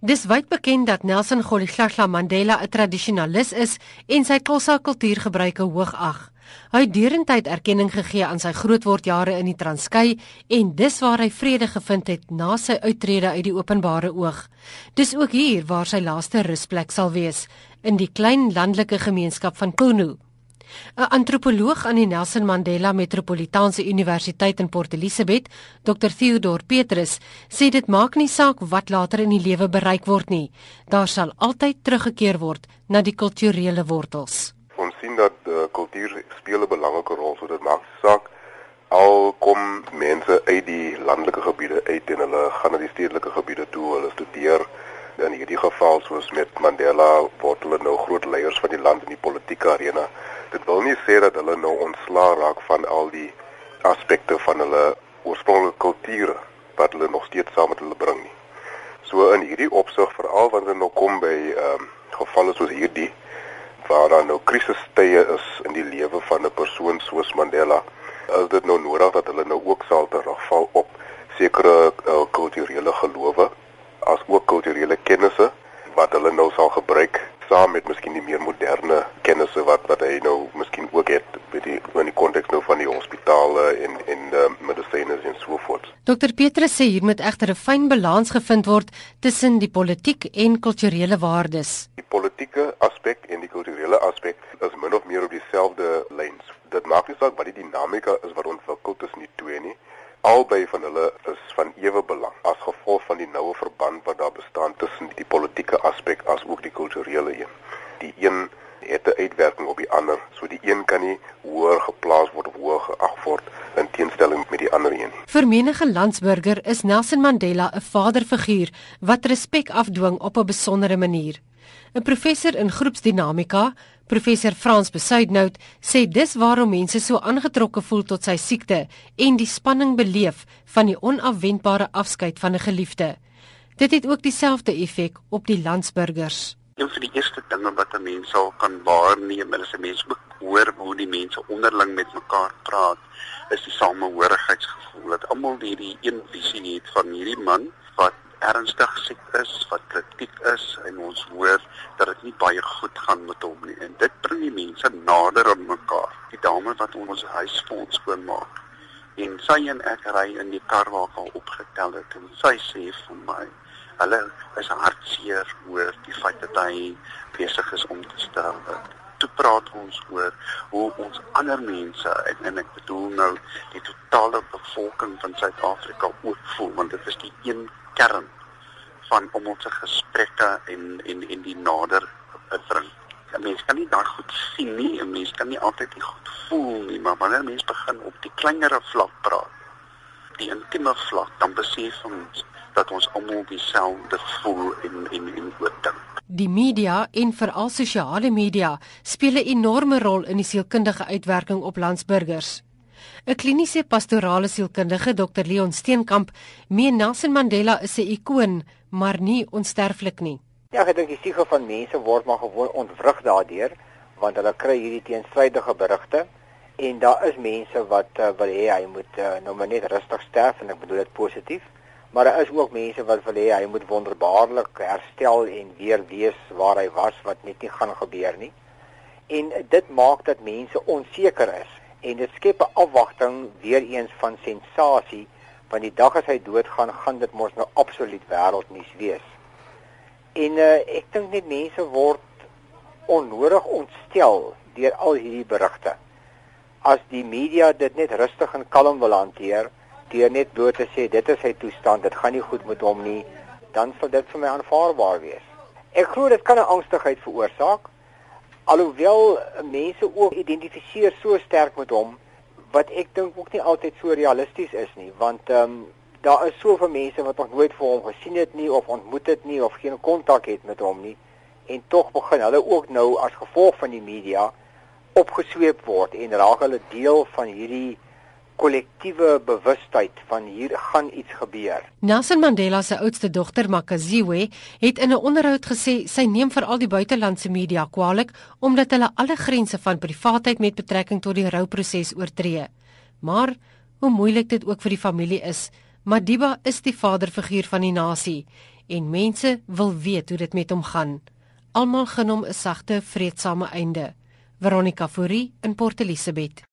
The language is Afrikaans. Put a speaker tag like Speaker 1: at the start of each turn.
Speaker 1: Dis wyd bekend dat Nelson Rolihlahla Mandela 'n tradisionalis is en sy Xhosa kultuurgebruike hoog ag. Hy het derentyd erkenning gegee aan sy grootwordjare in die Transkei en dis waar hy vrede gevind het na sy uittrede uit die openbare oog. Dis ook hier waar sy laaste rusplek sal wees, in die klein landelike gemeenskap van Qunu. 'n Antropoloog aan die Nelson Mandela Metropolitaanse Universiteit in Port Elizabeth, Dr Theodor Petrus, sê dit maak nie saak wat later in die lewe bereik word nie. Daar sal altyd teruggekeer word na die kulturele wortels.
Speaker 2: Ons sien dat uh, kultuur speel 'n belangrike rol, so dit maak saak al kom mense uit die landelike gebiede uit en hulle gaan na die stedelike gebiede toe, hulle studeer in hierdie geval soos met Mandela word hulle nou groot leiers van die land in die politieke arena dit wil nie sê dat hulle nou ontslaa raak van al die aspekte van hulle oorspronklike kulture wat hulle nog steeds saam met hulle bring nie. So in hierdie opsig veral wanneer nou kom by ehm um, gevalle soos hierdie waar daar nou krisistye is in die lewe van 'n persoon soos Mandela, is dit nou nodig dat hulle nou ook sal terugval op sekere uh, kulturele gelowe as ook kulturele kennisse wat hulle nou sal gebruik saam met miskien die meer moderne kennisse wat wat hy nou miskien ook het met die in die konteks nou van die hospitale en en uh, medisyne en so voort.
Speaker 1: Dr Petrus sê hier moet egter 'n fyn balans gevind word tussen die politiek en kulturele waardes.
Speaker 2: Die politieke aspek en die kulturele aspek is min of meer op dieselfde lyns. Dit maak nie saak wat die dinamika is wat ontwikkel tussen die twee nie. Albei van hulle is van ewe belang as gevolg van die noue verband wat daar bestaan tussen die politieke aspek as ook die kulturele een. Die een het 'n uitwerking op die ander, so die een kan nie hoër geplaas word of hoër geag word in teenstelling met die ander een.
Speaker 1: Vir menige landsburger is Nelson Mandela 'n vaderfiguur wat respek afdwing op 'n besondere manier. 'n Professor in groepsdinamika, Professor Frans Besuidnout sê dis waarom mense so aangetrokke voel tot sy siekte en die spanning beleef van die onafwendbare afskeid van 'n geliefde. Dit het ook dieselfde effek op die landsburgers.
Speaker 3: Een van die eerste dinge wat 'n mens sal kan waarneem, is 'n mens hoor hoe die mense onderling met mekaar praat, is die samehorigheidsgevoel dat almal hierdie een visie het van hierdie man wat ernstig siek is, wat kritiek is en ons hoor dat dit nie baie goed gaan met hom nie. En dit mense nader aan mekaar. Die dame wat ons huis vir ons skoonmaak. En sy en ek ry in die kar waar al opgetel het en sy sê vir my, hulle is hartseer oor die feit dat hy besig is om te sterf. Toe praat ons oor hoe ons ander mense en, en ek bedoel nou die totale bevolking van Suid-Afrika ook voel want dit is die een kern van om ons gesprekke en en en die nader kan nie daai goed sien nie, 'n mens kan nie altyd die goed voel nie, maar wanneer mens begin op die kleinere vlak praat, die intieme vlak, dan besef ons dat ons almal dieselfde voel en en en dink.
Speaker 1: Die media en veral sosiale media speel 'n enorme rol in die sielkundige uitwerking op landsburgers. 'n Kliniese pastorale sielkundige, Dr Leon Steenkamp, meen Nelson Mandela is 'n ikoon, maar nie onsterflik nie.
Speaker 4: Ja, ek dink die siege van mense word maar gewoon ontwrig daardeur, want hulle kry hierdie teenstrydige berigte en daar is mense wat uh, wil hê hy moet uh, nou maar net rustig sterf en ek bedoel dit positief. Maar daar is ook mense wat wil hê hy moet wonderbaarlik herstel en weer wees waar hy was wat net nie gaan gebeur nie. En dit maak dat mense onseker is en dit skep 'n afwagting weer eens van sensasie want die dag as hy doodgaan gaan dit mos nou absoluut wêreldnuus wees. En uh, ek dink net mense word onnodig ontstel deur al hierdie berigte. As die media dit net rustig en kalm wil hanteer, deur net bloot te sê dit is sy toestand, dit gaan nie goed met hom nie, dan sal dit vir my aanvaarbaar wees. Ek glo dit kan 'n angstigheid veroorsaak alhoewel mense ook identifiseer so sterk met hom wat ek dink ook nie altyd so realisties is nie want ehm um, daar is soveel mense wat nog nooit vir hom gesien het nie of ontmoet het nie of geen kontak het met hom nie en tog begin hulle ook nou as gevolg van die media opgesweep word en raak hulle deel van hierdie kollektiewe bewustheid van hier gaan iets gebeur.
Speaker 1: Nelson Mandela se oudste dogter Makaziwe het in 'n onderhoud gesê sy neem vir al die buitelandse media kwaadlik omdat hulle alle grense van privaatheid met betrekking tot die rouproses oortree. Maar hoe moeilik dit ook vir die familie is, Madiba is die vaderfiguur van die nasie en mense wil weet hoe dit met hom gaan. Almal gun hom 'n sagte, vreedsame einde. Veronica Fourie in Port Elizabeth.